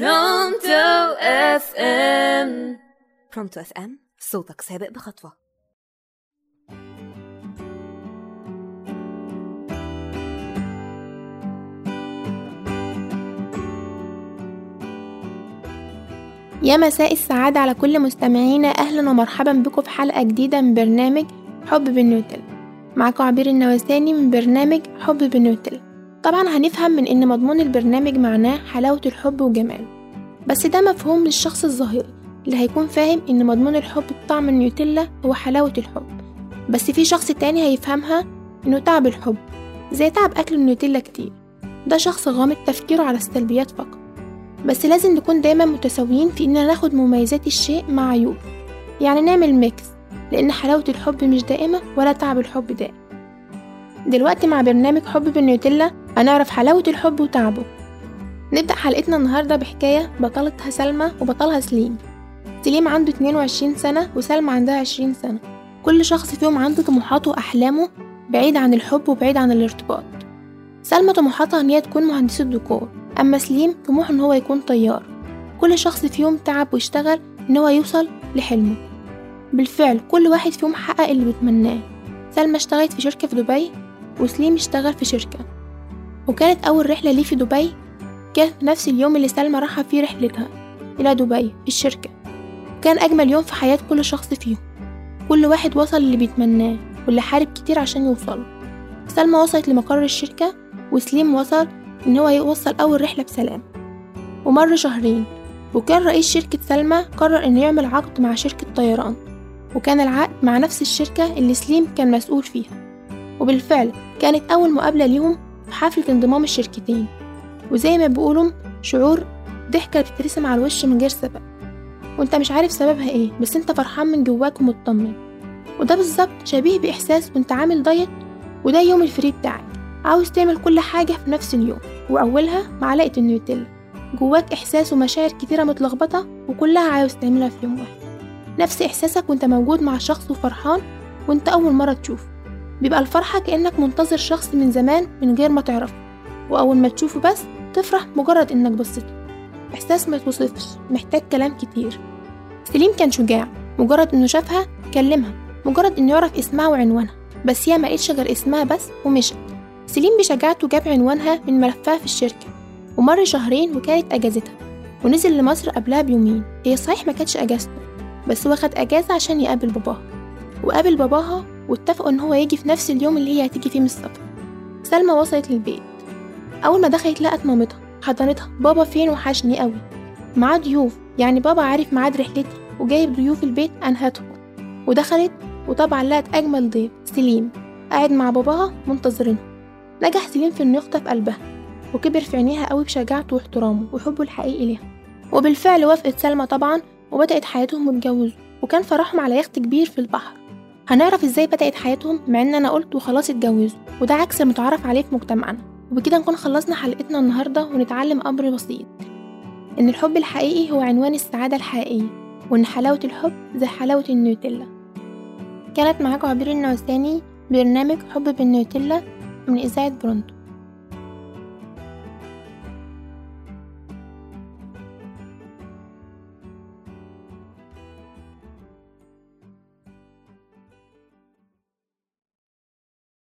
برونتو FM برونتو FM صوتك سابق بخطوة. يا مساء السعادة على كل مستمعينا. أهلا ومرحبا بكم في حلقة جديدة من برنامج حب بالنوتل معكم عبير النواساني من برنامج حب بالنوتل طبعا هنفهم من إن مضمون البرنامج معناه حلاوة الحب وجماله بس ده مفهوم للشخص الظاهري اللي هيكون فاهم إن مضمون الحب بطعم النيوتيلا هو حلاوة الحب بس في شخص تاني هيفهمها إنه تعب الحب زي تعب أكل النيوتيلا كتير ده شخص غامض تفكيره على السلبيات فقط بس لازم نكون دايما متساويين في إننا ناخد مميزات الشيء مع عيوب يعني نعمل ميكس لأن حلاوة الحب مش دائمة ولا تعب الحب دائم. دلوقتي مع برنامج حب بالنيوتيلا هنعرف حلاوة الحب وتعبه. نبدأ حلقتنا النهاردة بحكاية بطلتها سلمى وبطلها سليم. سليم عنده 22 سنة وسلمى عندها 20 سنة. كل شخص فيهم عنده طموحاته وأحلامه بعيد عن الحب وبعيد عن الارتباط. سلمى طموحاتها إن هي تكون مهندسة ديكور أما سليم طموحه إن هو يكون طيار. كل شخص فيهم تعب واشتغل إن هو يوصل لحلمه. بالفعل كل واحد فيهم حقق اللي بيتمناه. سلمى اشتغلت في شركة في دبي وسليم اشتغل في شركة. وكانت أول رحلة ليه في دبي؟ كانت في نفس اليوم اللي سلمى راحة فيه رحلتها إلى دبي في الشركة. كان أجمل يوم في حياة كل شخص فيهم. كل واحد وصل اللي بيتمناه واللي حارب كتير عشان يوصل سلمى وصلت لمقر الشركة وسليم وصل إن هو يوصل أول رحلة بسلام. ومر شهرين وكان رئيس شركة سلمى قرر إنه يعمل عقد مع شركة طيران. وكان العقد مع نفس الشركة اللي سليم كان مسؤول فيها. وبالفعل كانت أول مقابلة ليهم في حفلة انضمام الشركتين. وزي ما بيقولوا شعور ضحكة بتترسم على الوش من غير سبب. وانت مش عارف سببها إيه بس انت فرحان من جواك ومطمن. وده بالظبط شبيه بإحساس وانت عامل دايت وده يوم الفري بتاعك. عاوز تعمل كل حاجة في نفس اليوم وأولها معلقة النيوتيلا. جواك إحساس ومشاعر كتيرة متلخبطة وكلها عاوز تعملها في يوم واحد. نفس إحساسك وانت موجود مع شخص وفرحان وانت أول مرة تشوفه. بيبقى الفرحة كأنك منتظر شخص من زمان من غير ما تعرفه. وأول ما تشوفه بس تفرح مجرد إنك بصيت إحساس ما يتوصفش محتاج كلام كتير. سليم كان شجاع مجرد إنه شافها كلمها مجرد إنه يعرف اسمها وعنوانها. بس هي ما لقيتش غير اسمها بس ومشت. سليم بشجاعته جاب عنوانها من ملفها في الشركة ومر شهرين وكانت أجازتها ونزل لمصر قبلها بيومين. هي صحيح ما كانتش أجازته بس واخد أجازة عشان يقابل باباها. وقابل باباها واتفقوا إن هو يجي في نفس اليوم اللي هي هتيجي فيه من السفر سلمى وصلت للبيت. أول ما دخلت لقت مامتها حضنتها بابا فين وحشني قوي معاه ضيوف يعني بابا عارف ميعاد رحلتي وجايب ضيوف البيت أنهتهم. ودخلت وطبعا لقت أجمل ضيف سليم قاعد مع باباها منتظرينه. نجح سليم في إنه يخطف قلبها وكبر في عينيها قوي بشجاعته واحترامه وحبه الحقيقي ليها. وبالفعل وافقت سلمى طبعا وبدأت حياتهم واتجوزوا وكان فرحهم على يخت كبير في البحر. هنعرف إزاي بدأت حياتهم مع إن أنا قلت وخلاص اتجوزوا وده عكس المتعارف عليه في مجتمعنا. وبكده نكون خلصنا حلقتنا النهاردة ونتعلم أمر بسيط. إن الحب الحقيقي هو عنوان السعادة الحقيقية وإن حلاوة الحب زي حلاوة النيوتيلا كانت معاكم عبير النوساني برنامج حب بالنيوتيلا من إذاعة برونتو.